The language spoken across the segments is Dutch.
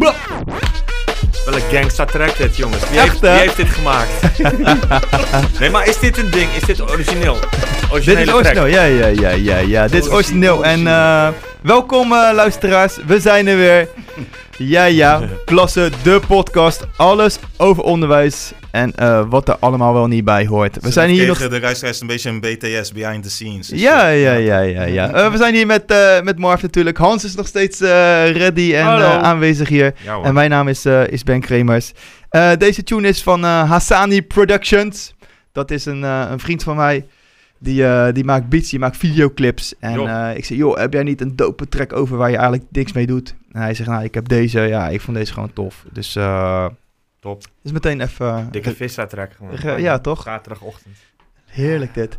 Wel een gangsta track dit, jongens. Wie, Echt, heeft, hè? wie heeft dit gemaakt? nee, maar is dit een ding? Is dit origineel? Dit Originele is track? origineel, ja, ja, ja, ja, ja. Dit is origineel. En eh, welkom eh, luisteraars, we zijn er weer. Ja, ja, Klasse, de podcast. Alles over onderwijs en eh, wat er allemaal wel niet bij hoort. We zijn hier nog... de luisteraars een beetje een BTS, behind the scenes. Dus, Ja, eh, ja, ja, ja, ja. Eh, we zijn hier met, eh met Marv natuurlijk. Hans is nog steeds eh, ready en eh, aanwezig hier. Ja. En mijn naam is, eh, is Ben Kremers. Eh, deze tune is van eh, Hassani Productions. Dat is een, eh, een vriend van mij. Die, eh, die maakt beats, die maakt videoclips. En eh, ik zeg, joh, heb jij niet een dope track over waar je eigenlijk niks mee doet? En hij zegt, nou, ik heb deze. Ja, ik vond deze gewoon tof. Dus, eh Top. dus meteen even... Dikke vissa track gewoon. Ge- ja, toch? Zaterdagochtend. Heerlijk dit.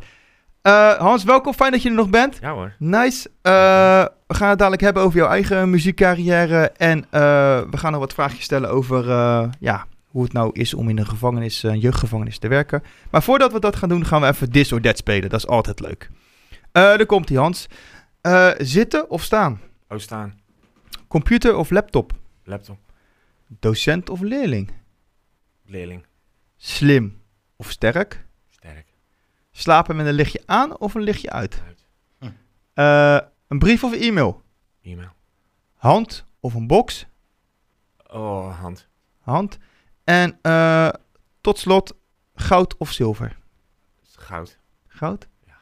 Eh, Hans, welkom. Fijn dat je er nog bent. Ja hoor. Nice. Eh, we gaan het dadelijk hebben over jouw eigen muziekcarrière. En eh, we gaan nog wat vraagjes stellen over eh, ja, hoe het nou is om in een gevangenis, een jeugdgevangenis te werken. Maar voordat we dat gaan doen, gaan we even This or That spelen. Dat is altijd leuk. Eh daar komt hij, Hans. Eh, zitten of staan? Oh, staan. Computer of laptop? Laptop. Docent of leerling? Leerling. Slim of sterk? Sterk. Slapen met een lichtje aan of een lichtje uit? Uit. Eh, een brief of e-mail? E-mail. Hand of een box? Oh, hand. hand. En eh, tot slot, goud of zilver? Goud. Goud? Ja.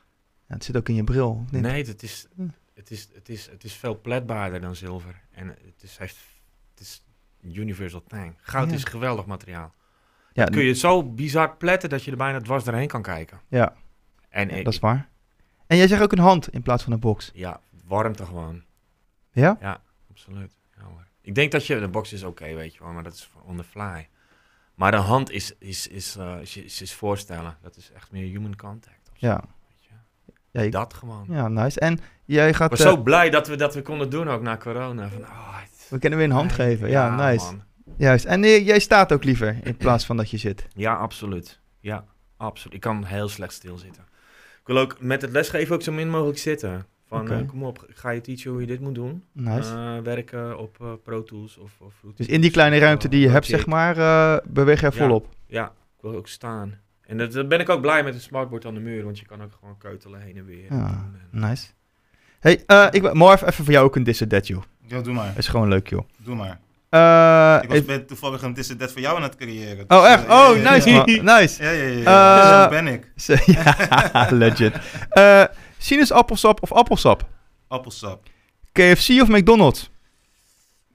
Ja, het zit ook in je bril. of niet? Nee, het is, Hm. het, is, het, is, het is veel pletbaarder dan zilver. En het is, heeft, het is universal thing. Goud Ja. is geweldig materiaal. Ja, kun je zo bizar pletten dat je er bijna dwars doorheen kan kijken. ja, En ja, dat is waar. En jij zegt ook een hand in plaats van een box. ja, warmte gewoon. Ja? Ja, absoluut. Ja, hoor. Ik denk dat je, de box is oké, weet je wel, maar dat is on the fly. Maar de hand is, is, is, eh, is, is, is voorstellen. Dat is echt meer human contact. Ja. weet je. Ja, ik- Dat gewoon. ja nice. En jij gaat... Ik was eh, zo blij dat we dat we konden doen ook na corona. Van, oh, het- we kunnen weer een hand geven. Ja, nice. man. Juist. En eh, jij staat ook liever in plaats van dat je zit. Ja, absoluut. Ja, absoluut. Ik kan heel slecht stilzitten. Ik wil ook met het lesgeven ook zo min mogelijk zitten. Van, eh, kom op, ga je teachen hoe je dit moet doen. Nice. Eh, werken op eh, Pro Tools of, of dus in die kleine ruimte die je hebt, zeg maar, eh, beweeg jij Ja. volop. Ja, ik wil ook staan. En dat, dat ben ik ook blij met het smartboard aan de muur, want je kan ook gewoon keutelen heen en weer. en Ja, en- nice. Hey, eh ik ben Marv, even voor jou ook een This or That, joh. Ja, doe maar. Is gewoon leuk, joh. Doe maar. Eh, Ik was even- ben toevallig een That voor jou aan het creëren. Oh, Dus, echt? eh, Oh, ja, nice, ja. man. Nice. Ja, ja, ja. ja. Eh, Zo ben ik. Zo, ja, legit. Sinaasappelsap of appelsap? Appelsap. KFC of McDonald's?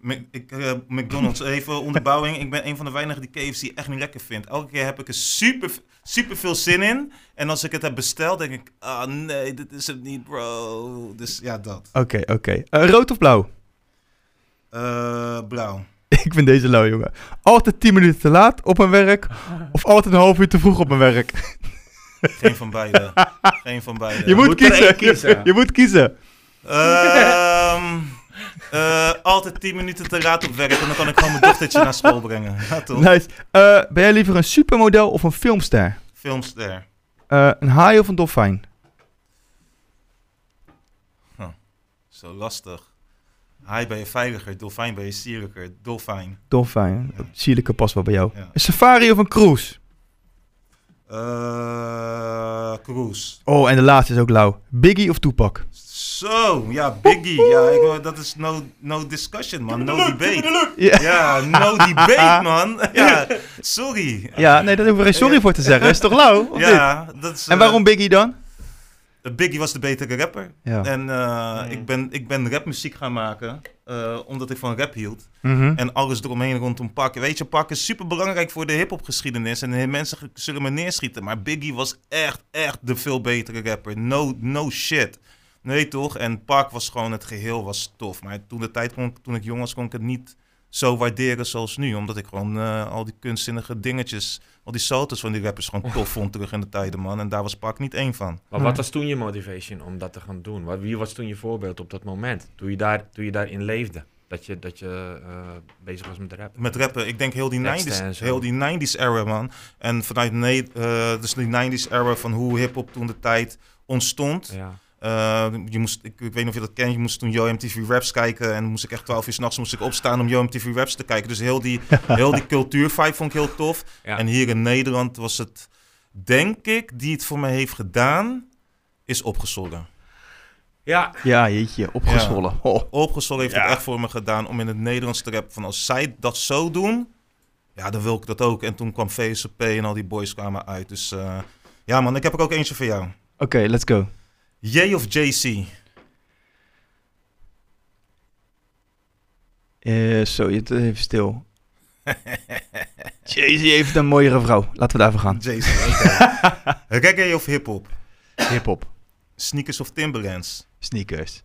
Mc- Ik, McDonald's, even onderbouwing. Ik ben een van de weinigen die KFC echt niet lekker vindt. Elke keer heb ik er super, super veel zin in. En als ik het heb besteld, denk ik... Ah nee, dit is het niet, bro. Dus ja, dat. Oké, oké. Rood of blauw? Eh, blauw. Ik vind deze lauw, jongen. Altijd 10 minuten te laat op mijn werk of altijd een half uur te vroeg op mijn werk. Geen van beide. Geen van beide. Je moet, moet kiezen. Je, je moet kiezen. Ehm, eh, altijd 10 minuten te laat op werk en dan kan ik gewoon mijn dochtertje naar school brengen. Ja, toch? Nice. Eh, ben jij liever een supermodel of een filmster? Filmster. Eh, een haai of een dolfijn? Zo lastig. Haai ben je veiliger, dolfijn ben je sierlijker. Dolfijn. Dolfijn. Ja. Sierlijke past wel bij jou. Ja. Een safari of een cruise? Eh Cruise. Oh, en de laatste is ook lauw. Biggie of Tupac? Zo, ja, Biggie. Ja, ik, dat is no, no discussion, man. No debate. Ja. Ja, no debate, man. Ja, sorry. Ja, nee, daar hoeven we geen sorry voor te zeggen. Is toch lauw? Ja, dat is... En eh, waarom Biggie dan? Biggie was de betere rapper. Ja. En eh, Mm. ik, ben, ik ben rapmuziek gaan maken, eh, omdat ik van rap hield. Mhm. En alles eromheen rondom Pak. Weet je, Pak is super belangrijk voor de hip-hopgeschiedenis. En de mensen zullen me neerschieten. Maar Biggie was echt, echt de veel betere rapper. No, no shit. Nee, toch? En Pak was gewoon, het geheel was tof. Maar toen de tijd, kon, toen ik jong was, kon ik het niet zo waarderen zoals nu. Omdat ik gewoon eh, al die kunstzinnige dingetjes, al die salto's van die rappers gewoon tof vond terug in de tijden, man. En daar was Pak niet één van. Maar wat was toen je motivation om dat te gaan doen? Wat, wie was toen je voorbeeld op dat moment? Toen je, daar, toen je daarin leefde? Dat je, dat je eh, bezig was met de rap? Met rappen, ik denk heel die, Teksten en 90s, zo. heel die 90s era, man. En vanuit nee, eh, dus die 90s era van hoe hip-hop toen de tijd ontstond. Ja. Eh, je moest, ik, ik weet niet of je dat kent, je moest toen Yo MTV Raps kijken. En dan moest ik echt 12 uur s'nachts moest ik opstaan om Yo MTV Raps te kijken. Dus heel die, heel die cultuurvibe vond ik heel tof. Ja. En hier in Nederland was het, denk ik, die het voor mij heeft gedaan, is opgezwollen. Ja, Ja, jeetje, opgezwollen. Oh. Opgezwollen heeft Ja. het echt voor me gedaan om in het Nederlands te rappen. Van als zij dat zo doen, ja, dan wil ik dat ook. En toen kwam VSP en al die boys kwamen uit. Dus eh, ja man, ik heb er ook eentje voor jou. Oké, let's go. J of JC? Eh, zo, je even stil. Jay-Z heeft een mooiere vrouw. Laten we daarvoor gaan. JC, oké. Reggae of hip-hop? Hip-hop, Sneakers of Timberlands? sneakers,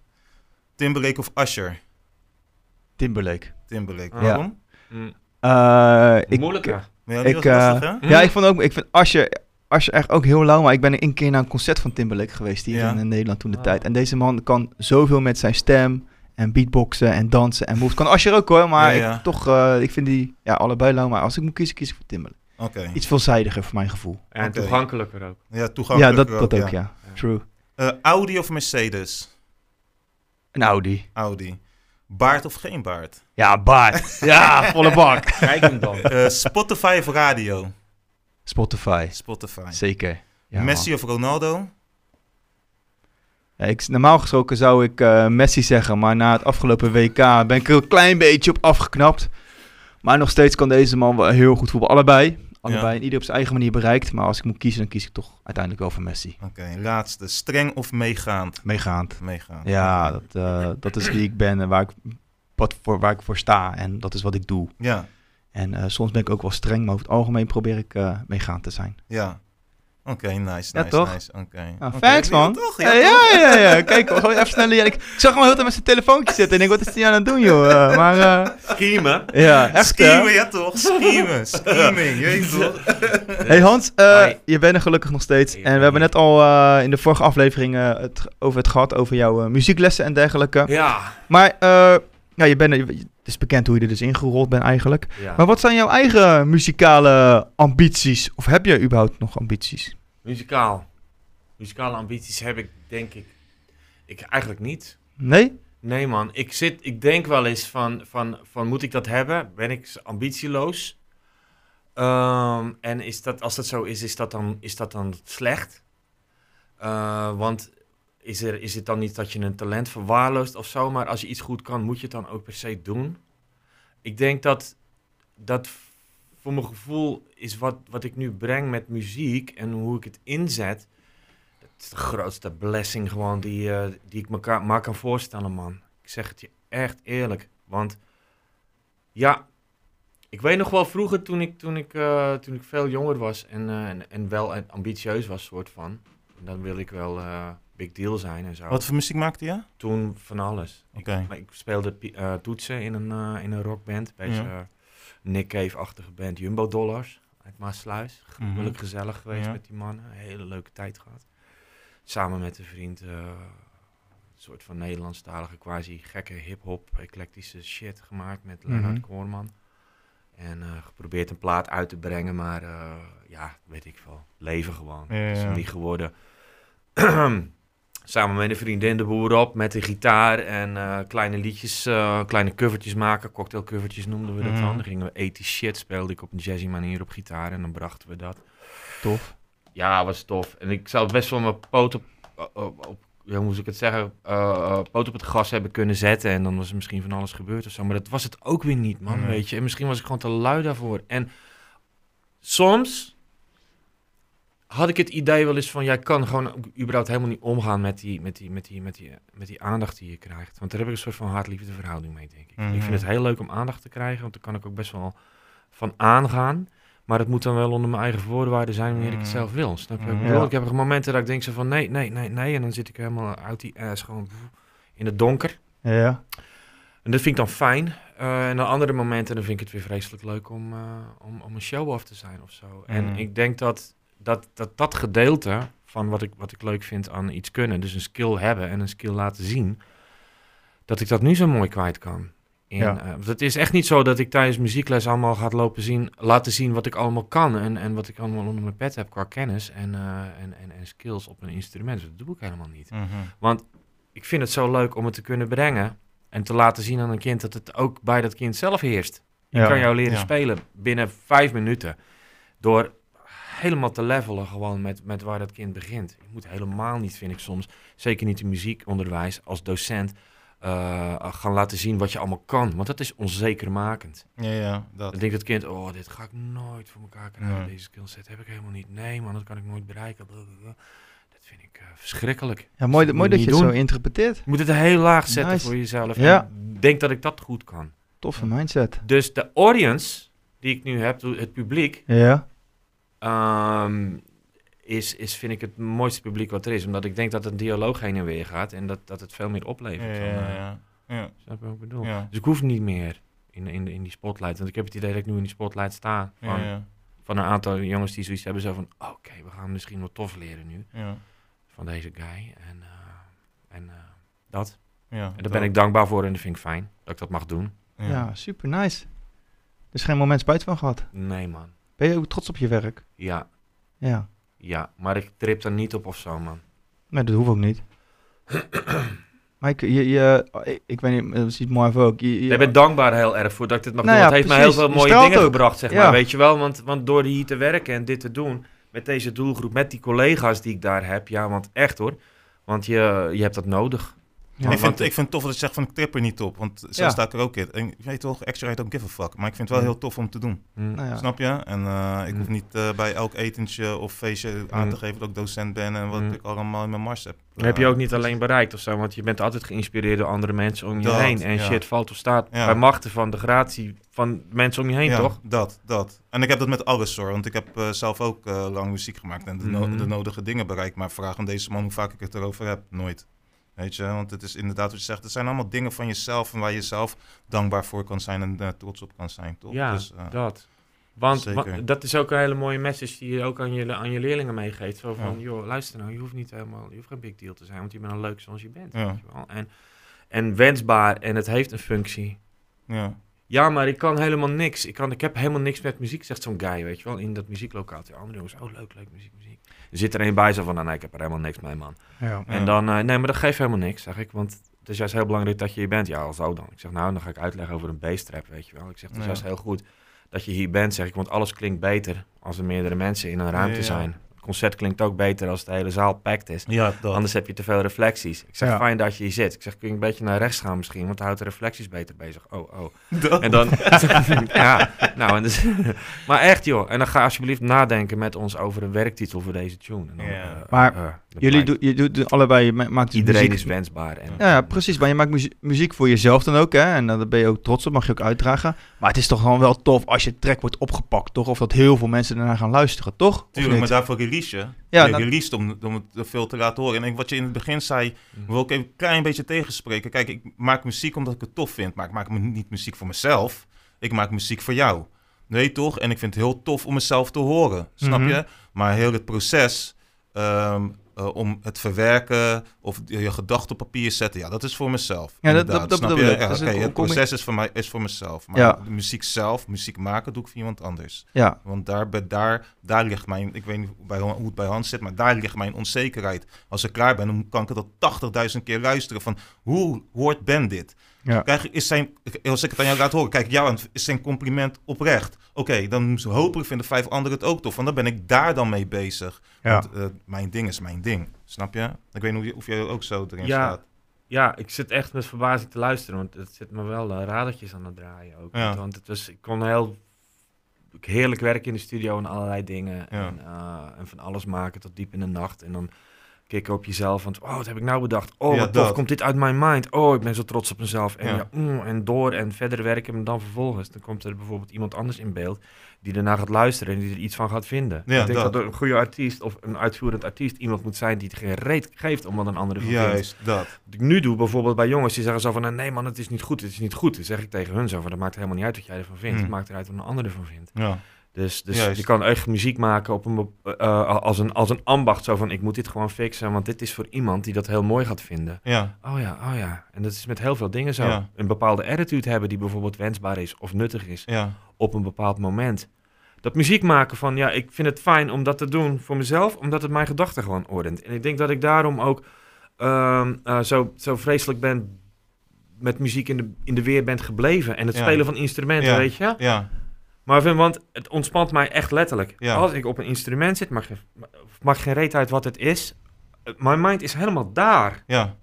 Timberlake of Usher? Timberlake. Timberlake. Ja. Waarom? mm, Eh, ik, moeilijker. Ik, eh, lastig, hè? Ja, ik vond ook, ik vind Asje, Asje echt ook heel lauw, maar ik ben een keer naar een concert van Timberlake geweest hier Ja. in eh, Nederland toen de Ah. tijd. En deze man kan zoveel met zijn stem en beatboxen en dansen en moves. Kan Asje ook hoor, maar Ja, ja. Ik, toch, eh, ik vind die ja, allebei lauw, maar als ik moet kiezen, kies ik voor Timberlake. Oké. Iets veelzijdiger voor mijn gevoel. En toegankelijker ook. Ja, toegankelijk. ja, dat, dat ook, ja. ja. True. Eh, Audi of Mercedes? Een Audi. Audi. Baard of geen baard? Ja, baard. ja, volle bak. Kijk hem dan. Eh, Spotify of radio? Spotify, Spotify. zeker. Ja, Messi man. of Ronaldo? Ja, ik, normaal gesproken zou ik eh, Messi zeggen, maar na het afgelopen WK ben ik er een klein beetje op afgeknapt. Maar nog steeds kan deze man wel heel goed voetballen. Allebei. Allebei. En ieder op zijn eigen manier bereikt. Maar als ik moet kiezen, dan kies ik toch uiteindelijk wel voor Messi. Oké, laatste. Streng of meegaand? Meegaand. Meegaand. Ja, dat, eh, dat is wie ik ben en waar ik, wat voor, waar ik voor sta. En dat is wat ik doe. Ja, En eh, soms ben ik ook wel streng, maar over het algemeen probeer ik eh meegaand te zijn. ja. Oké, nice, Ja, nice, toch? nice. Oké. Ah, thanks ja, man. toch? Ja, Ja, ja, toch? ja, ja. Kijk, gewoon even snel. Ik zag hem heel tijd met zijn telefoontje zitten. En ik denk, wat is hij aan het doen, joh? Eh, maar eh, Schiemen. ja, echt? Schiemen, ja toch? Schiemen, scheming, je weet toch? Hey Hans, eh, je bent er gelukkig nog steeds. En we ben hebben net al eh, in de vorige aflevering eh, het, over het gehad, over jouw eh, muzieklessen en dergelijke. Ja. Maar ja, je bent, het is bekend hoe je er dus ingerold bent eigenlijk. ja. Maar wat zijn jouw eigen muzikale ambities? Of heb je überhaupt nog ambities? Muzikaal. Muzikale ambities heb ik, denk ik. Ik eigenlijk niet. Nee? Nee, man. Ik, zit, ik denk wel eens van, van, van moet ik dat hebben? Ben ik ambitieloos? Ehm, en is dat, als dat zo is, is dat dan, is dat dan slecht? Eh, want is, er, is het dan niet dat je een talent verwaarloost of zo? Maar als je iets goed kan, moet je het dan ook per se doen? Ik denk dat dat voor mijn gevoel is wat, wat ik nu breng met muziek en hoe ik het inzet. Dat is de grootste blessing gewoon die, eh, die ik me maar kan voorstellen, man. Ik zeg het je echt eerlijk. Want ja, ik weet nog wel vroeger toen ik, toen ik, eh, toen ik veel jonger was en, eh, en, en wel ambitieus was, soort van. Dan wilde ik wel big deal zijn en zo. Wat voor muziek maakte je? Toen van alles. Oké. Ik, maar ik speelde eh, toetsen in een, eh, in een rockband. Beetje Ja. eh, Nick Cave-achtige band. Jumbo Dollars uit Maasluis. Mhm. Gruwelijk gezellig geweest Ja. met die mannen. Hele leuke tijd gehad. Samen met een vriend. een soort van Nederlandstalige, quasi gekke hip-hop, eclectische shit gemaakt met Leonard Mhm. Koorman. En eh, geprobeerd een plaat uit te brengen, maar ja, weet ik veel. Leven gewoon. Ja, ja. hem niet geworden. Samen met een vriendin de boer op, met de gitaar en eh, kleine liedjes, eh, kleine covertjes maken. Cocktailcovertjes noemden we dat Mhm. dan. Dan gingen we 80 shit, speelde ik op een jazzy manier op gitaar en dan brachten we dat. Tof. Ja, was tof. En ik zou best wel mijn poot op, op, op ja, hoe moet ik het zeggen, eh, eh, poot op het gas hebben kunnen zetten. En dan was er misschien van alles gebeurd of zo. Maar dat was het ook weer niet, man, weet je. En misschien was ik gewoon te lui daarvoor. En soms had ik het idee wel eens van... jij kan gewoon überhaupt helemaal niet omgaan met die, met die, met die, met die, met die aandacht die je krijgt. Want daar heb ik een soort van haat-liefde verhouding mee, denk ik. Mhm. Ik vind het heel leuk om aandacht te krijgen, want daar kan ik ook best wel van aangaan. Maar het moet dan wel onder mijn eigen voorwaarden zijn wanneer ik het Mhm. zelf wil. Snap je? Ik, Mhm. bedoel? Ja. ik heb momenten dat ik denk zo van nee, nee, nee, nee. En dan zit ik helemaal uit die ass gewoon in het donker. Ja. En dat vind ik dan fijn. Eh, en dan andere momenten dan vind ik het weer vreselijk leuk om, eh, om, om een show af te zijn of zo. En Mhm. ik denk dat dat, dat dat gedeelte van wat ik, wat ik leuk vind aan iets kunnen, dus een skill hebben en een skill laten zien, dat ik dat nu zo mooi kwijt kan. In, Ja. eh, het is echt niet zo dat ik tijdens muziekles allemaal ga lopen zien, laten zien wat ik allemaal kan en, en wat ik allemaal onder mijn pet heb qua kennis en, eh, en, en, en skills op een instrument. Dat doe ik helemaal niet. Mhm. Want ik vind het zo leuk om het te kunnen brengen en te laten zien aan een kind dat het ook bij dat kind zelf heerst. Ik Ja. kan jou leren Ja. spelen binnen vijf minuten door helemaal te levelen gewoon met, met waar dat kind begint. Je moet helemaal niet, vind ik soms, zeker niet in muziekonderwijs als docent, eh, gaan laten zien wat je allemaal kan. Want dat is onzekermakend. Ja, ja, dat. Dan denkt het kind, oh, dit ga ik nooit voor elkaar krijgen. Nee. Deze skillset heb ik helemaal niet. Nee man, dat kan ik nooit bereiken. Blablabla. Dat vind ik eh, verschrikkelijk. Ja, mooi, Dat mooi dat je het zo interpreteert. Je moet het heel laag zetten Nice. voor jezelf. Ja. En denk dat ik dat goed kan. Toffe mindset. Dus de audience die ik nu heb, het publiek, Ja. Ehm, is, is vind ik het mooiste publiek wat er is. Omdat ik denk dat een dialoog heen en weer gaat en dat, dat het veel meer oplevert. ja, dan, eh, ja. ja. Snap je wat ik bedoel? ja. Dus ik hoef niet meer in, in, in die spotlight. Want ik heb het idee dat ik nu in die spotlight sta. Van, ja, van een aantal jongens die zoiets hebben. Zo van, oké, we gaan misschien wat tof leren nu ja, van deze guy. En, eh, en eh, dat. ja, En daar ben ik dankbaar voor en dat vind ik fijn dat ik dat mag doen. Ja. super nice. Dus geen moment spijt van gehad. Nee man. Ben je ook trots op je werk? Ja, Ja. ja. Maar ik trip er niet op of zo man. Nee, dat hoeft ook niet. maar ik, je, je, ik, ik weet niet, dat ziet mooi ook. Je, je- Ik ben dankbaar heel erg voor dat ik dit mag Nou doen. ja, Het heeft mij heel veel mooie dingen ook. gebracht, zeg Ja. maar. Weet je wel? Want, want door hier te werken en dit te doen, met deze doelgroep, met die collega's die ik daar heb. Ja, want echt hoor. Want je, je hebt dat nodig. Ja, ik, vind, het- ik vind het tof dat je zegt van ik trip er niet op, want zo Ja. sta ik er ook in. En ik weet toch, extra I don't give a fuck. Maar ik vind het wel Mm. heel tof om te doen. Hm. nou ja. Snap je? En eh, ik Mm. hoef niet eh, bij elk etentje of feestje aan Mm. te geven dat ik docent ben en wat Mm. ik allemaal in mijn mars heb. Heb je Eh, ook niet alleen bereikt of zo, want je bent altijd geïnspireerd door andere mensen om je Dat, heen. En ja. shit valt of staat Ja. bij machten van de gratie van mensen om je heen, ja, toch? dat, dat. En ik heb dat met alles hoor, want ik heb eh, zelf ook eh, lang muziek gemaakt en de, no- de nodige dingen bereikt. Maar vraag aan deze man hoe vaak ik het erover heb, nooit. Weet je, want het is inderdaad wat je zegt, het zijn allemaal dingen van jezelf en waar je zelf dankbaar voor kan zijn en eh, trots op kan zijn, toch? Ja, Dus, eh, dat. Want, dat is ook een hele mooie message die je ook aan je, aan je leerlingen meegeeft. Zo van, Ja. joh, luister nou, je hoeft niet helemaal, je hoeft geen big deal te zijn, want je bent al leuk zoals je bent. Ja. Weet je wel? En, en wensbaar en het heeft een functie. ja. Ja, maar ik kan helemaal niks. Ik, kan, ik heb helemaal niks met muziek, zegt zo'n guy, weet je wel, in dat muzieklokaal. Die andere jongens, oh leuk, leuk, muziek, muziek. Er zit er een bij zo van, nou, nee, ik heb er helemaal niks mee, man. Ja. En dan, eh, nee, maar dat geeft helemaal niks, zeg ik. Want het is juist heel belangrijk dat je hier bent. Ja, al zo dan. Ik zeg, nou, dan ga ik uitleggen over een bass-trap, weet je wel. Ik zeg, het is juist heel goed dat je hier bent, zeg ik. Want alles klinkt beter als er meerdere mensen in een ruimte zijn. Concert klinkt ook beter als de hele zaal packed is. Ja, dat. Anders heb je te veel reflecties. Ik zeg, Ja. fijn dat je hier zit. Ik zeg, kun je een beetje naar rechts gaan misschien? Want dan houdt de reflecties beter bezig. Oh, oh. Dat. En dan, ja, nou, en dus, maar echt joh. En dan ga alsjeblieft nadenken met ons over een werktitel voor deze tune. En dan, Ja. eh, Maar eh, dat Jullie doen, je doet allebei, maakt dus Iedereen muziek. is wensbaar. En, Ja, ja, precies. Maar je maakt muzie- muziek voor jezelf dan ook, hè? En daar ben je ook trots op, mag je ook uitdragen. Maar het is toch gewoon wel tof als je track wordt opgepakt, toch? Of dat heel veel mensen daarna gaan luisteren, toch? Tuurlijk, maar daarvoor release je. Ja, je nou- released om, om het veel te laten horen. En ik- wat je in het begin zei, wil ik even een klein beetje tegenspreken. Kijk, ik maak muziek omdat ik het tof vind. Maar ik maak me niet muziek voor mezelf. Ik maak muziek voor jou. Nee, toch? En ik vind het heel tof om mezelf te horen. Snap Mhm. je? Maar heel het proces ehm, eh, om het verwerken of je, gedachten op papier zetten, ja, dat is voor mezelf. Ja, dat- dat- dat Snap bedoel je? ik. Ja, Dat een het proces is voor mij is voor mezelf. Maar Ja. de muziek zelf, muziek maken, doe ik voor iemand anders. Ja, Want daar, daar, daar ligt mijn, ik weet niet hoe bij, hoe het bij Hans zit, maar daar ligt mijn onzekerheid. Als ik klaar ben, dan kan ik het al 80.000 keer luisteren van hoe hoort Ben dit? Ja. Kijk, is zijn, als ik het aan jou laat horen, kijk, jou aan, is zijn compliment oprecht? Oké, dan hopelijk vinden vijf anderen het ook tof, want dan ben ik daar dan mee bezig. Ja. Want eh, mijn ding is mijn ding, snap je? Ik weet niet of, je, of jij ook zo erin Ja. staat. Ja, ik zit echt met verbazing te luisteren, want het zit me wel uh, radertjes aan het draaien ook. Ja. Want, want het was, ik kon heel heerlijk werken in de studio en allerlei dingen. Ja. En, uh, en van alles maken tot diep in de nacht. En dan kicken op jezelf, want oh, wat heb ik nou bedacht? Oh, Ja, wat tof, komt dit uit mijn mind? Oh, ik ben zo trots op mezelf. En, Ja. mm, en door en verder werken en dan vervolgens. Dan komt er bijvoorbeeld iemand anders in beeld die ernaar gaat luisteren en die er iets van gaat vinden. Ja, ik denk dat. dat. een goede artiest of een uitvoerend artiest iemand moet zijn die het geen reet geeft om wat een andere vindt. Juist, dat. Wat ik nu doe, bijvoorbeeld bij jongens, die zeggen zo van... nee man, het is niet goed, het is niet goed. Dan zeg ik tegen hun zo van, dat maakt helemaal niet uit wat jij ervan vindt. Mm. Het maakt eruit wat een ander ervan vindt. Ja. Dus, dus Juist. je kan echt muziek maken op een, bep- eh, als, een, als een ambacht. Zo van, ik moet dit gewoon fixen, want dit is voor iemand die dat heel mooi gaat vinden. Ja, Oh ja, oh ja. En dat is met heel veel dingen zo. Ja. Een bepaalde attitude hebben die bijvoorbeeld wensbaar is of nuttig is ja, op een bepaald moment. Dat muziek maken van, ja, ik vind het fijn om dat te doen voor mezelf, omdat het mijn gedachten gewoon ordent. En ik denk dat ik daarom ook ehm, eh, zo, zo vreselijk ben met muziek in de, in de weer bent gebleven. En het Ja. spelen van instrumenten, weet je? ja, Maar vind, want het ontspant mij echt letterlijk. Ja. Als ik op een instrument zit, maakt geen, maakt geen reet uit wat het is. Mijn mind is helemaal daar. ja,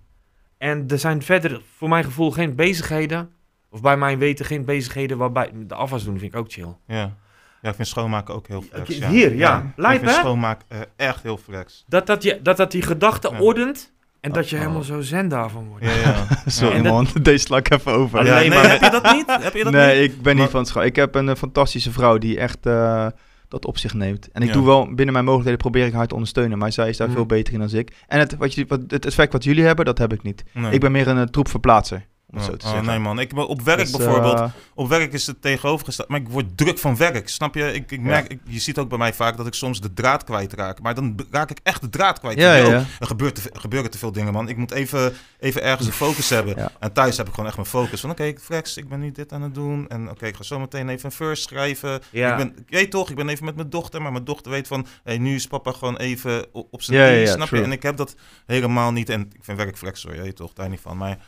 En er zijn verder, voor mijn gevoel, geen bezigheden. Of bij mijn weten geen bezigheden waarbij... De afwas doen vind ik ook chill. ja. Ja, ik vind schoonmaken ook heel flex. Oké, ja. hier, ja. Lijp, ik vind hè? schoonmaken eh, echt heel flex. Dat dat, je, dat, dat die gedachte Ja. ordent. En dat je Oh. helemaal zo zen daarvan wordt. Ja, ja. Sorry En dat- man, deze sla ik even over. Ja, nee, maar heb je dat niet? Heb je dat nee, niet? ik ben niet van het scha- Ik heb een eh, fantastische vrouw die echt eh, dat op zich neemt. En ik Ja. doe wel binnen mijn mogelijkheden probeer ik haar te ondersteunen, maar zij is daar Mm. veel beter in dan ik. En het, wat je, wat, het effect wat jullie hebben, dat heb ik niet. Nee. Ik ben meer een uh, troepverplaatser, om het Oh, zo te oh, zeggen. nee man, ik, op werk Dus, bijvoorbeeld, eh, op werk is het tegenovergesteld. Maar ik word druk van werk, snap je? Ik, ik merk, ik- je ziet ook bij mij vaak dat ik soms de draad kwijtraak. Maar dan raak ik echt de draad kwijt. ja, ja. Er, gebeurt te, gebeuren te veel dingen, man. Ik moet even, even ergens de focus hebben. En thuis heb ik gewoon echt mijn focus. Van oké, Flex, ik ben nu dit aan het doen. En oké, ik ga zo meteen even een verse schrijven. Ja. Ik, ben, ik weet toch, ik ben even met mijn dochter. Maar mijn dochter weet van, hey, nu is papa gewoon even op zijn Ja, snap true. je? En ik heb dat helemaal niet. En ik vind werk flex hoor, je weet toch, daar niet van. Maar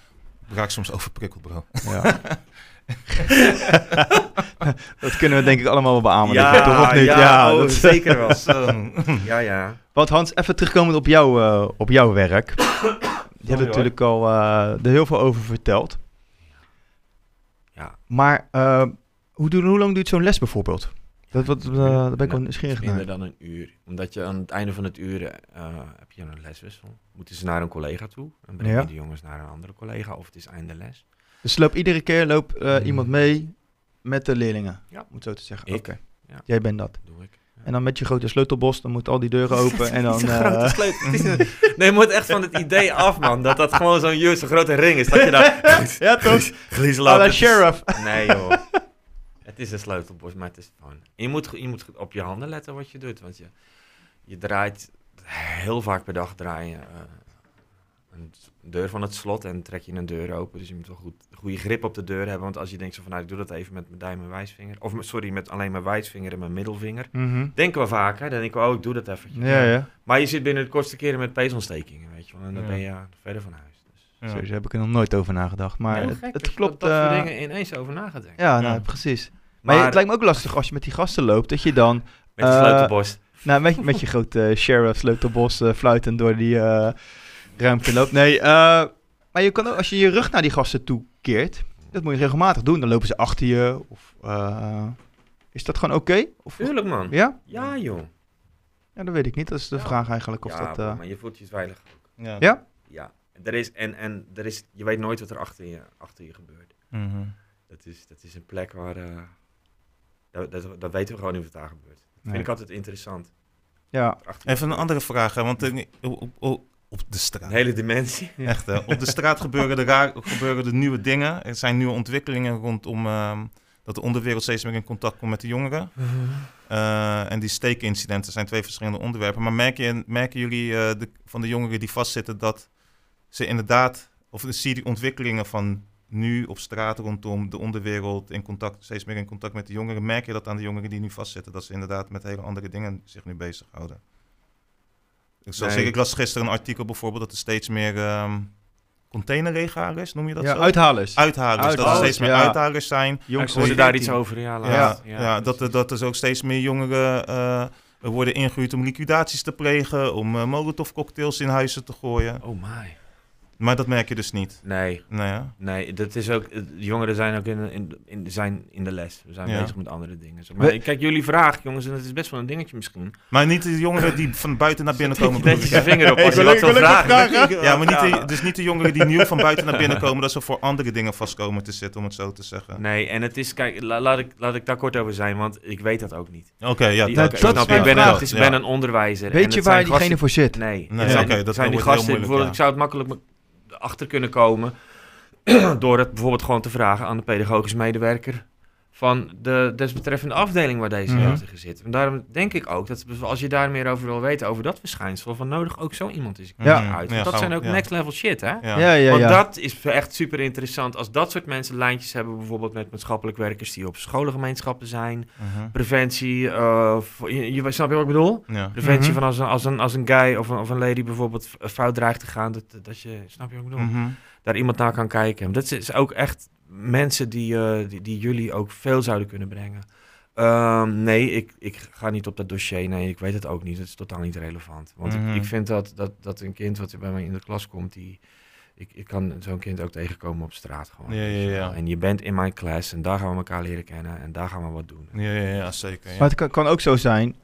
raak soms overprikkeld, bro. Ja. dat kunnen we denk ik allemaal wel beamen. ik, toch? Of niet? ja, oh, dat- zeker wel. Zo. Ja, ja. Want Hans, even terugkomend op, jou, eh, op jouw werk. Je hebt natuurlijk al eh, er heel veel over verteld. Ja. Maar eh, hoe, hoe lang duurt zo'n les bijvoorbeeld? Dat, wat, eh, daar ben ik wel nieuwsgierig Minder naar. dan een uur. Omdat je aan het einde van het uur eh, heb je een leswissel. Moeten ze naar een collega toe. En brengen Ja. de jongens naar een andere collega. Of het is einde les. Dus loop iedere keer loopt eh, Hmm. iemand mee met de leerlingen? Ja. Moet zo te zeggen. Oké. Ja. Jij bent dat. Doe ik. En dan met je grote sleutelbos, dan moeten al die deuren open. en dan... Een- Nee, je moet echt van het idee af, man. Dat dat gewoon zo'n zo'n grote ring is. Dat je daar... ja, toch? Loopt. sheriff. Nee, joh. Het is een sleutelbos, maar het is gewoon... Je moet, je moet op je handen letten wat je doet. Want je, je draait... Heel vaak per dag draai je eh, een deur van het slot en trek je een deur open. Dus je moet wel goed, goede grip op de deur hebben. Want als je denkt zo van, nou, ik doe dat even met mijn duim en wijsvinger. Of, sorry, met alleen mijn wijsvinger en mijn middelvinger. Mhm. Denken we vaak, hè. Dan denk ik, oh, ik doe dat even. Ja, ja. Maar je zit binnen de kortste keren met peesontstekingen, weet je wel. En dan Ja. ben je verder van huis. Dus. Sowieso heb ik er nog nooit over nagedacht. Maar het, klopt. Dat, dat soort eh, dingen ineens over na gaat denken. ja, nou, Ja. precies. Maar, Maar het lijkt me ook lastig als je met die gasten loopt, dat je dan, met eh, sleutelbos. nou, met, met je grote sheriff sleutelbos eh, fluitend door die eh, ruimte loopt. Nee, eh, maar je kan ook, als je je rug naar die gasten toe keert, dat moet je regelmatig doen. Dan lopen ze achter je. Of, eh, is dat gewoon oké? Of Tuurlijk, man. Ja? Ja, joh. Ja, dat weet ik niet. Dat is de Ja. vraag eigenlijk. Of ja, dat, eh, maar je voelt je veilig ook. Ja. Ja? Ja. Er is, en, en er is, je weet nooit wat er achter je, achter je gebeurt. Mhm. Dat is, dat is een plek waar... eh dat, dat, dat weten we gewoon niet wat daar gebeurt. Dat Nee. vind ik altijd interessant. ja. Even een andere vraag, hè, want eh, op, op, op de straat. Een hele dimensie. Echt, hè? Op de straat gebeuren er, raar, gebeuren er nieuwe dingen. Er zijn nieuwe ontwikkelingen rondom ehm, dat de onderwereld steeds meer in contact komt met de jongeren. Eh, en die steekincidenten zijn twee verschillende onderwerpen. Maar merk je, merken jullie eh, de, van de jongeren die vastzitten dat ze inderdaad, of zie je die ontwikkelingen van nu op straat rondom de onderwereld in contact, steeds meer in contact met de jongeren? Merk je dat aan de jongeren die nu vastzitten, dat ze inderdaad met hele andere dingen zich nu bezighouden? Zoals Nee. ik, ik las gisteren een artikel bijvoorbeeld dat er steeds meer ehm containerregalers, noem je dat ja, zo? uithalers. Uithalers, dat er steeds meer ja. uithalers zijn. Jongens van daar 14. iets over. Ja, Ja, ja, dat, er, dat er ook steeds meer jongeren eh, worden ingehuurd om liquidaties te plegen, om eh molotov cocktails in huizen te gooien. Oh my. Maar dat merk je dus niet. Nee, Nou ja. nee, dat is ook. De jongeren zijn ook in, in, in, zijn in de les. We zijn Ja. bezig met andere dingen. Zo. Maar We- kijk, jullie vraag, jongens, en het is best wel een dingetje misschien. Maar niet de jongeren die van buiten naar binnen komen. Netjes ik. je vinger op als Ik je wat wil vragen. Ja, maar niet de, dus niet de jongeren die nieuw van buiten naar binnen komen, dat ze voor andere dingen vastkomen te zitten, om het zo te zeggen. Nee, en het is, kijk, la- laat, ik, laat ik daar kort over zijn, want ik weet dat ook niet. Oké, ja. Die- dat- dat snap je? ik ben, een, Ja. ben een onderwijzer. en Weet het je waar diegene voor zit? Nee, oké, dat zijn die gasten, bijvoorbeeld, ik zou het makkelijk achter kunnen komen door het bijvoorbeeld gewoon te vragen aan de pedagogisch medewerker van de desbetreffende afdeling waar deze jeugdige zit. En daarom denk ik ook dat als je daar meer over wil weten, over dat verschijnsel, van nodig ook zo iemand een Ja. uit. Ja, dat zijn ook ja. next level shit, hè? Ja. Ja, ja, Want ja. dat is echt super interessant. Als dat soort mensen lijntjes hebben, bijvoorbeeld met maatschappelijk werkers die op scholengemeenschappen zijn, Mhm. preventie, eh, je, je, snap je wat ik bedoel? Ja. Preventie Mhm. van als een, als, een, als een guy of een, of een lady bijvoorbeeld fout dreigt te gaan, dat, dat je, snap je wat ik bedoel? Mhm. Daar iemand naar kan kijken. Dat is ook echt mensen die, eh, die, die jullie ook veel zouden kunnen brengen. Ehm, nee, ik, ik ga niet op dat dossier. Nee, ik weet het ook niet. Het is totaal niet relevant. Want Mhm. ik, ik vind dat, dat, dat een kind wat bij mij in de klas komt, die, ik, ik kan zo'n kind ook tegenkomen op straat gewoon. Ja, ja. wel. En je bent in mijn klas en daar gaan we elkaar leren kennen en daar gaan we wat doen. Ja, ja, ja, zeker. Ja. Maar het kan, kan ook zo zijn,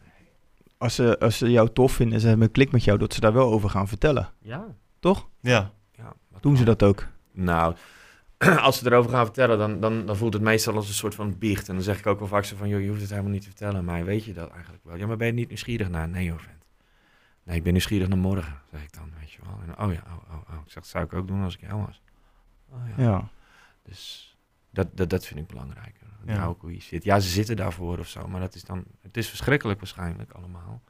als ze, als ze jou tof vinden en ze hebben een klik met jou, dat ze daar wel over gaan vertellen. Ja. Toch? ja. ja Doen ze dat ook? Nou, als ze erover gaan vertellen, dan, dan, dan voelt het meestal als een soort van biecht. En dan zeg ik ook wel vaak zo van, joh, je hoeft het helemaal niet te vertellen. Maar weet je dat eigenlijk wel? Ja, maar ben je niet nieuwsgierig naar? Nee, joh, vent. Nee, ik ben nieuwsgierig naar morgen, zeg ik dan, weet je wel. En, oh ja, oh, oh, oh. Ik zeg, dat zou ik ook doen als ik jou was. Oh ja. Ja. Dus dat, dat, dat vind ik belangrijk. Ja. Ja. ook hoe je zit. Ja, ze zitten daarvoor of zo, maar dat is dan, het is verschrikkelijk waarschijnlijk allemaal.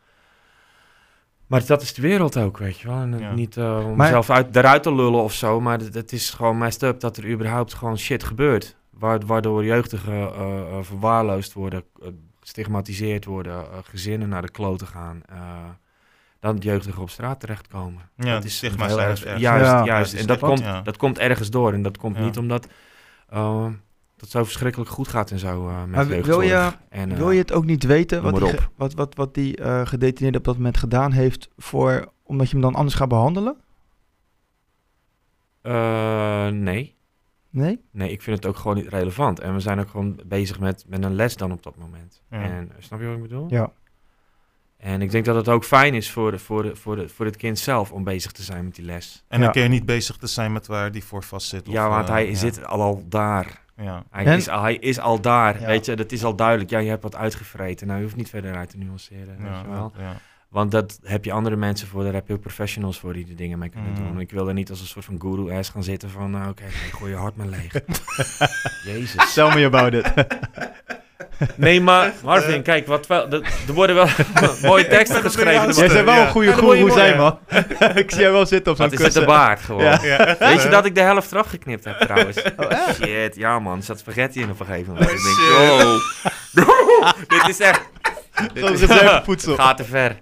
Maar dat is de wereld ook, weet je wel. En Ja. niet eh, om Maar- uit, eruit te lullen of zo, maar het, het is gewoon messed up dat er überhaupt gewoon shit gebeurt. Wa- Waardoor jeugdigen eh, eh, verwaarloosd worden, gestigmatiseerd worden, gezinnen naar de kloten gaan. eh, dan jeugdigen op straat terechtkomen. Ja, dat is stigma erg. Juist, Ja. juist. Ja, en dat komt, ja. dat komt ergens door. En dat komt Ja. niet omdat dat zo verschrikkelijk goed gaat en zo eh met Maar wil je- en, eh, Wil je het ook niet weten wat die, wat, wat, wat die eh, gedetineerde op dat moment gedaan heeft voor, omdat je hem dan anders gaat behandelen? eh, nee. Nee? Nee, ik vind het ook gewoon niet relevant. En we zijn ook gewoon bezig met, met een les dan op dat moment. Ja. En eh, snap je wat ik bedoel? Ja. En ik denk dat het ook fijn is voor, de, voor, de, voor, de, voor het kind zelf om bezig te zijn met die les. En dan Ja. kun je niet bezig te zijn met waar die voor vast zit. ja, of, want eh, hij ja. zit al, al daar. Ja. Hij, En- is, al, hij is al daar, Ja. weet je. Dat is al duidelijk. Ja, je hebt wat uitgevreten. Nou, je hoeft niet verder uit te nuanceren, weet Ja, je wel. ja. Want dat heb je andere mensen voor, daar heb je ook professionals voor die de dingen mee kunnen Mm. doen. Ik wil er niet als een soort van guru-ass gaan zitten van, nou oké, nee, gooi je hart maar leeg. Jezus. Tell me about it. Nee, maar Marvin, kijk, wat wel, er er worden wel mooie teksten geschreven. Ja, Jij zou wel een goede goeroe zijn, man. ik zie jij wel zitten op zo'n Wat is het de kussen. baard gewoon. Ja. Weet je dat ik de helft eraf geknipt heb trouwens? Oh? Shit, ja man, er zat spaghetti in op een gegeven moment. Oh, ik denk, wow. dit is echt... Gewoon reservevoedsel. Gaat te ver.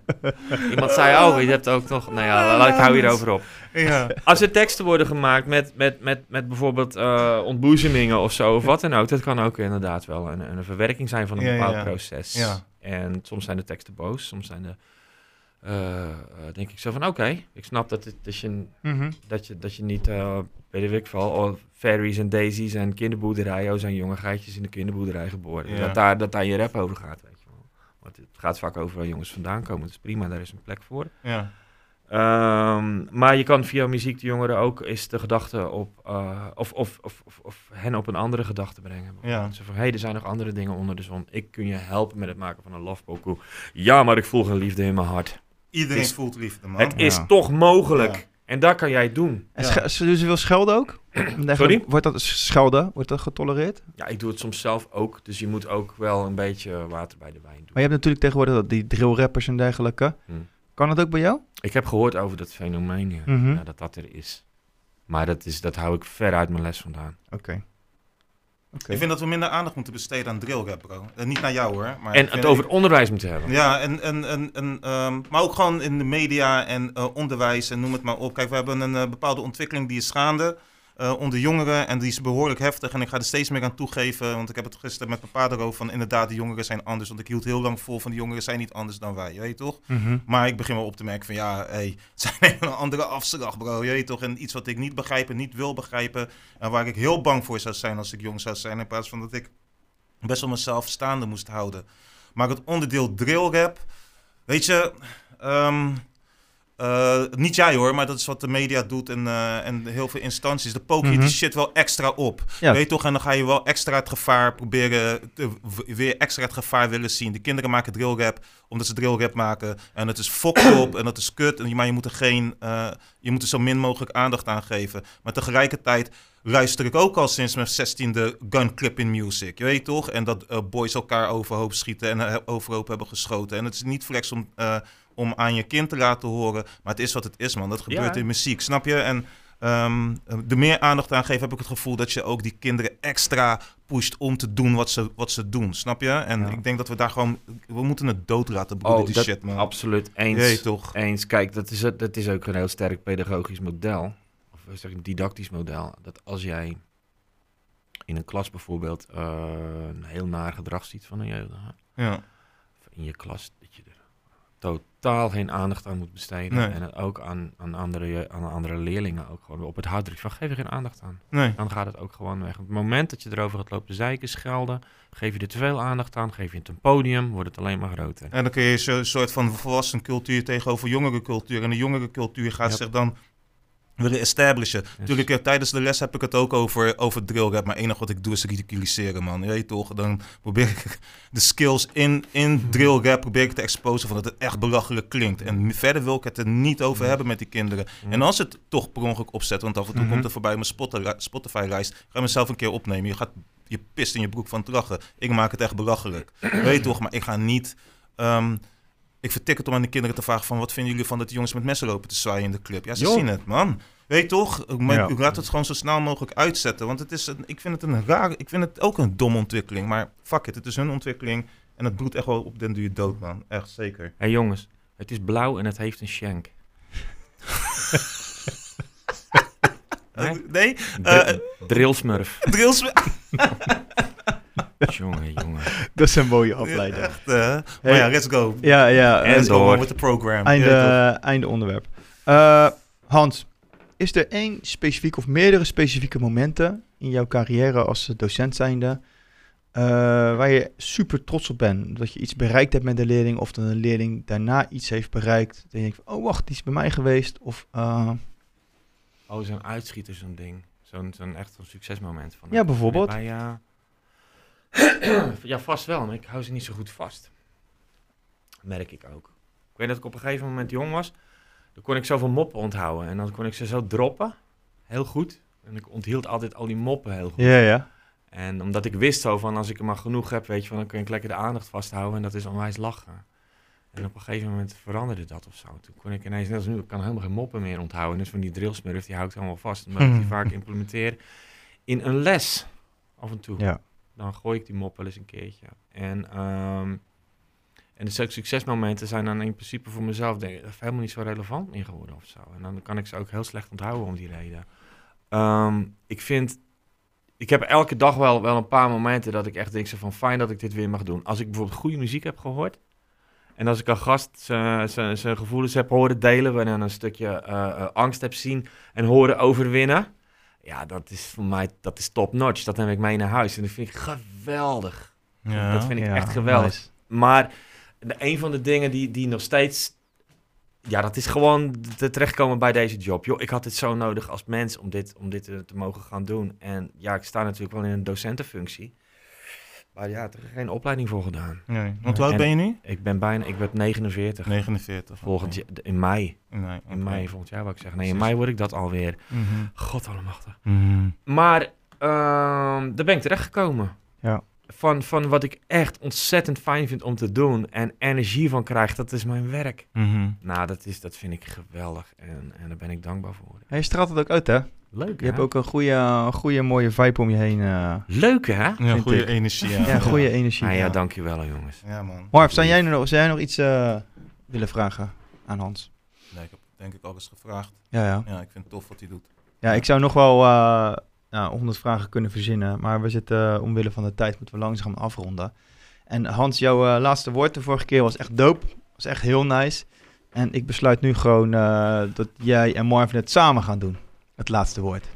Iemand zei, oh, je hebt ook nog... Nou ja, laat ik hou hierover op. Ja. Als er teksten worden gemaakt met, met, met, met bijvoorbeeld eh ontboezemingen of zo, of wat dan ook, dat kan ook inderdaad wel een, een verwerking zijn van een Ja, bepaald ja. proces. Ja. En soms zijn de teksten boos, soms zijn de, eh, eh, denk ik zo van, oké, ik snap dat, het, dat, je, Mhm. dat, je, dat je niet, eh weet ik veel, oh, fairies en daisies en kinderboerderijen, oh, zijn jonge geitjes in de kinderboerderij geboren. Ja. Dat, daar, dat daar je rap over gaat. Want het gaat vaak over waar jongens vandaan komen, dat is prima, daar is een plek voor. Ja. Ehm, maar je kan via muziek de jongeren ook eens de gedachte op, eh, of, of, of, of, of hen op een andere gedachte brengen. Ja. Zo van, hé, hey, er zijn nog andere dingen onder de zon. Ik kun je helpen met het maken van een love pokoe. Ja, maar ik voel geen liefde in mijn hart. Iedereen is- voelt liefde, man. het is toch mogelijk. Ja. En daar kan jij het doen. En Ja. ze- ze veel schelden ook? Sorry? Wordt dat schelden? Wordt dat getolereerd? Ja, ik doe het soms zelf ook. Dus je moet ook wel een beetje water bij de wijn doen. Maar je hebt natuurlijk tegenwoordig dat- die drill rappers en dergelijke. Hm. Kan dat ook bij jou? Ik heb gehoord over dat fenomeen, ja. Mhm. Ja, dat dat er is. Maar dat, is, dat hou ik ver uit mijn les vandaan. Oké. Oké. Ik vind dat we minder aandacht moeten besteden aan drillrap, bro. En niet naar jou, hoor. Maar En ik het over onderwijs moeten hebben. Ja, en, en, en, en, ehm, maar ook gewoon in de media en eh, onderwijs en noem het maar op. Kijk, we hebben een eh, bepaalde ontwikkeling die is gaande eh, onder jongeren en die is behoorlijk heftig. En ik ga er steeds meer aan toegeven, want ik heb het gisteren met mijn pa erover van inderdaad, de jongeren zijn anders. Want ik hield heel lang vol van de jongeren zijn niet anders dan wij, je weet toch? Mhm. Maar ik begin wel op te merken van ja, hey, het zijn even een andere afslag, bro. Je weet toch? En iets wat ik niet begrijp en niet wil begrijpen. En waar ik heel bang voor zou zijn als ik jong zou zijn. In plaats van dat ik best wel mezelf staande moest houden. Maar het onderdeel drillrap, weet je, ehm, eh, niet jij hoor, maar dat is wat de media doet en, eh, en heel veel instanties. De poker je Mhm. die shit wel extra op. Ja. Weet je toch? En dan ga je wel extra het gevaar proberen, te, weer extra het gevaar willen zien. De kinderen maken drill rap omdat ze drill rap maken. En het is fucked op en dat is kut. En, maar je moet er geen, eh, je moet er zo min mogelijk aandacht aan geven. Maar tegelijkertijd luister ik ook al sinds mijn 16e gun clip in music. Je weet toch? En dat boys elkaar overhoop schieten en overhoop hebben geschoten. En het is niet flex om, om aan je kind te laten horen. Maar het is wat het is, man. Dat gebeurt Ja. in muziek, snap je? En ehm er meer aandacht aan geven, heb ik het gevoel dat je ook die kinderen extra pusht om te doen wat ze, wat ze doen, snap je? En Ja. ik denk dat we daar gewoon, we moeten het dood laten broeden, Oh, die dat- shit, man. Absoluut eens. Toch? Eens. Kijk, dat is, het, dat is ook een heel sterk pedagogisch model. Of zeg ik, didactisch model. Dat als jij in een klas bijvoorbeeld eh, een heel naar gedrag ziet van een jeugdige. Ja. of In je klas, totaal geen aandacht aan moet besteden. Nee. En het ook aan, aan, andere, aan andere leerlingen ook gewoon op het hart drukt van geef er geen aandacht aan. Nee. Dan gaat het ook gewoon weg. Op het moment dat je erover gaat lopen zeiken, schelden, geef je er te veel aandacht aan, geef je het een podium, wordt het alleen maar groter. En dan kun je zo'n soort van volwassen cultuur tegenover jongere cultuur. En de jongere cultuur gaat Ja. zich dan willen establishen. Natuurlijk, eh, tijdens de les heb ik het ook over, over drill rap. Maar het enige wat ik doe is ridiculiseren, man. Je weet toch? Dan probeer ik de skills in, in drill rap probeer ik te exposen van dat het echt belachelijk klinkt. En verder wil ik het er niet over hebben met die kinderen. En als het toch per ongeluk opzet, want af en toe Mhm. komt er voorbij mijn Spotify- Spotify-lijst, ga mezelf een keer opnemen. Je gaat je pist in je broek van het lachen. Ik maak het echt belachelijk. Weet je toch? Maar ik ga niet... ehm, ik vertik het om aan de kinderen te vragen van... wat vinden jullie van dat die jongens met messen lopen te zwaaien in de club? Ja, ze Joh. zien het, man. Weet je toch? Maar Ja. laat het gewoon zo snel mogelijk uitzetten. Want het is een, ik vind het een raar... Ik vind het ook een domme ontwikkeling. Maar fuck it, het is hun ontwikkeling. En het bloedt echt wel op den duur dood, man. Echt zeker. Hé hey jongens, het is blauw en het heeft een shank. Nee? Eh, nee? Dr- Drillsmurf. jongen, jongen. Dat is een mooie afleiding. Echt, eh. Maar Hey. ja, let's go. Ja, ja. En let's go door. on with the program. Einde, Ja, einde onderwerp. Eh, Hans, is er één specifiek of meerdere specifieke momenten in jouw carrière als docent zijnde eh, waar je super trots op bent? Dat je iets bereikt hebt met de leerling of dat een leerling daarna iets heeft bereikt. Dat je denkt van, oh wacht, die is bij mij geweest. Of, eh, Oh, zo'n uitschieter, zo'n ding. Zo'n zo'n echt een succesmoment. Van, Ja, bijvoorbeeld. Bij, ja... ja, vast wel, maar ik hou ze niet zo goed vast. Merk ik ook. Ik weet dat ik op een gegeven moment jong was. Dan kon ik zoveel moppen onthouden. En dan kon ik ze zo droppen. Heel goed. En ik onthield altijd al die moppen heel goed. ja, ja. En omdat ik wist zo van, als ik er maar genoeg heb, weet je, van, dan kun ik lekker de aandacht vasthouden. En dat is onwijs lachen. En op een gegeven moment veranderde dat of zo. Toen kon ik ineens, net als nu, ik kan helemaal geen moppen meer onthouden. Dus van die drillsmurf, die hou ik allemaal vast. Omdat ik die vaak implementeer in een les. Af en toe. Ja. Dan gooi ik die mop wel eens een keertje. En, ehm en de suc- succesmomenten zijn dan in principe voor mezelf helemaal niet zo relevant meer geworden of zo. En dan kan ik ze ook heel slecht onthouden om die reden. Ehm, ik vind, ik heb elke dag wel, wel een paar momenten dat ik echt denk van fijn dat ik dit weer mag doen. Als ik bijvoorbeeld goede muziek heb gehoord. En als ik een gast zijn- gevoelens heb horen delen, waarin een stukje eh, eh, angst heb zien en horen overwinnen. Ja, dat is voor mij dat is top notch. Dat neem ik mee naar huis. En dat vind ik geweldig. Ja. Dat vind ik Ja, echt geweldig. nice. Maar de, een van de dingen die, die nog steeds. Ja, dat is gewoon te terechtkomen bij deze job. Joh, ik had dit zo nodig als mens om dit, om dit te, te mogen gaan doen. En ja, ik sta natuurlijk wel in een docentenfunctie. Maar ja, er geen opleiding voor gedaan. Nee. Want hoe oud En- ben je nu? Ik ben bijna, ik werd 49. 49. Volgend jaar, in mei. Nee, In mei volgend jaar wou ik zeggen. Nee, in mei word ik dat alweer. Mhm. God allemachtig. Mhm. Maar ehm, daar ben ik terechtgekomen. Ja. Van, van wat ik echt ontzettend fijn vind om te doen en energie van krijg, dat is mijn werk. Mhm. Nou, dat, is, dat vind ik geweldig en, en daar ben ik dankbaar voor. Hey, je straalt het ook uit, hè? Leuk, Je hebt ook een goede, goede mooie vibe om je heen. eh. Leuk, hè? Ja, goede ik. energie. Ja, ja, goede energie. Nou ja, Ja. dankjewel, jongens. Ja, man. Marv, zou jij nog, zou jij nog iets eh, willen vragen aan Hans? Nee, ik heb denk ik alles gevraagd. Ja, ja. Ja, ik vind het tof wat hij doet. Ja, ik zou nog wel eh nou, 100 vragen kunnen verzinnen. Maar we zitten, eh, omwille van de tijd, moeten we langzaam afronden. En Hans, jouw eh, laatste woord de vorige keer was echt dope. Was echt heel nice. En ik besluit nu gewoon eh, dat jij en Marvin het samen gaan doen. Het laatste woord.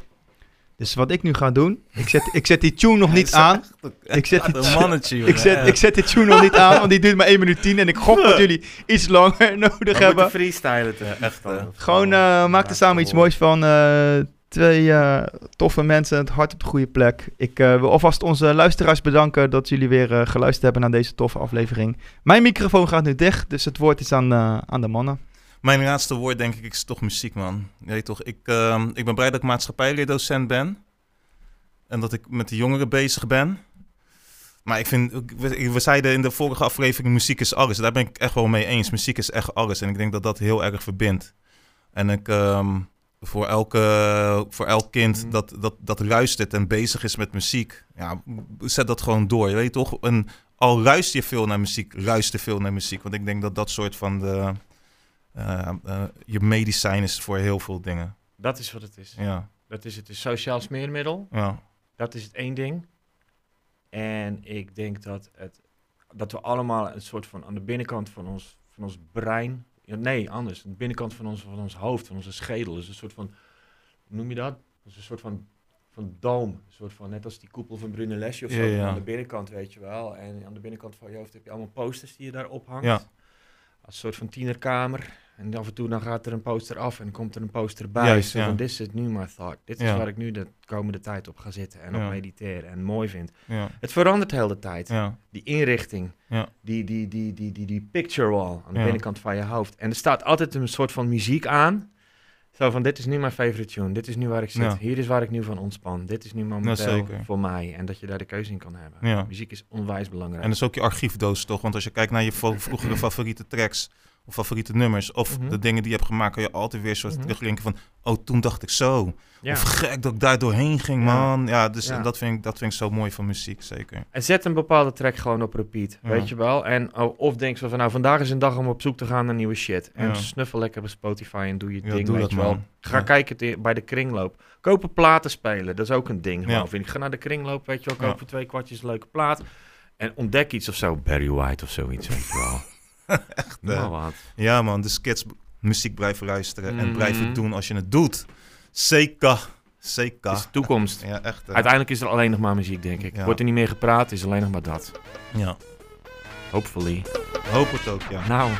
Dus wat ik nu ga doen, ik zet, ik zet die tune nog niet aan. Ik zet, die, mannetje, ik, zet, ik zet die tune nog niet aan, want die duurt maar 1 minuut 10. En ik gok dat jullie iets langer nodig hebben. moeten freestylen, te, echt. dan. Gewoon eh, maak er samen iets moois van. Twee eh, toffe mensen, het hart op de goede plek. Ik eh, wil alvast onze luisteraars bedanken dat jullie weer eh, geluisterd hebben naar deze toffe aflevering. Mijn microfoon gaat nu dicht, dus het woord is aan, aan de mannen. Mijn laatste woord, denk ik, is toch muziek, man. Weet toch, ik, ehm, ik ben blij dat ik maatschappijleerdocent ben. En dat ik met de jongeren bezig ben. Maar ik vind, we, we zeiden in de vorige aflevering, muziek is alles. Daar ben ik echt wel mee eens. Muziek is echt alles. En ik denk dat dat heel erg verbindt. En ik, ehm, voor, elke, voor elk kind Mhm. dat, dat, dat luistert en bezig is met muziek, ja, zet dat gewoon door. Je weet toch, en al luister je veel naar muziek, luister veel naar muziek. Want ik denk dat dat soort van de, eh, eh, je medicijn is voor heel veel dingen. Dat is wat het is. Ja, Dat is het. Het is sociaal smeermiddel. ja, Dat is het één ding. En ik denk dat, het, dat we allemaal een soort van aan de binnenkant van ons, van ons brein. Ja, nee, anders. De binnenkant van ons, van ons hoofd, van onze schedel. is een soort van. Hoe noem je dat? Dat is een soort van. Van doom. Een soort van. Net als die koepel van Brunellesje of zo. Ja, ja. Aan de binnenkant, weet je wel. En aan de binnenkant van je hoofd heb je allemaal posters die je daar ophangt. ja, Als een soort van tienerkamer. En af en toe dan gaat er een poster af en komt er een poster bij. Juist, ja. This is nu my thought. Dit is Ja. waar ik nu de komende tijd op ga zitten en Ja. op mediteren en mooi vind. ja, Het verandert de hele tijd. Die inrichting, die, die, die, die, die, die picture wall aan de binnenkant van je hoofd. En er staat altijd een soort van muziek aan. Zo van, dit is nu mijn favorite tune. Dit is nu waar ik zit. Ja. Hier is waar ik nu van ontspan. Dit is nu momenteel voor mij. En dat je daar de keuze in kan hebben. Ja. Muziek is onwijs belangrijk. En dat is ook je archiefdoos toch? Want als je kijkt naar je vroegere favoriete tracks of favoriete nummers of Mhm. de dingen die je hebt gemaakt, kan je altijd weer soort terugdenken van, oh toen dacht ik zo. ja. Of gek dat ik daar doorheen ging, man. Ja, dus Ja. dat, vind ik, dat vind ik zo mooi van muziek, zeker. En zet een bepaalde track gewoon op repeat, Ja. weet je wel. En oh, of denk zo van, nou, vandaag is een dag om op zoek te gaan naar nieuwe shit. En snuffel lekker op Spotify en doe je ding, doe weet dat, je wel. man. Ga kijken bij de kringloop. Kopen platen spelen, dat is ook een ding, gewoon, vind ik. Ga naar de kringloop, weet je wel, koop voor twee kwartjes leuke plaat. En ontdek iets of zo, Barry White of zoiets, weet je wel. Echt, eh, wat. Ja, man. Dus kids muziek blijven luisteren en Mhm. blijven doen als je het doet. Zeker. Zeker. Het is de toekomst. Ja, echt. hè. Uiteindelijk is er alleen nog maar muziek, denk ik. Ja. Wordt er niet meer gepraat, is alleen nog maar dat. Ja. Hopefully. Hoop het ook, ja. Nou.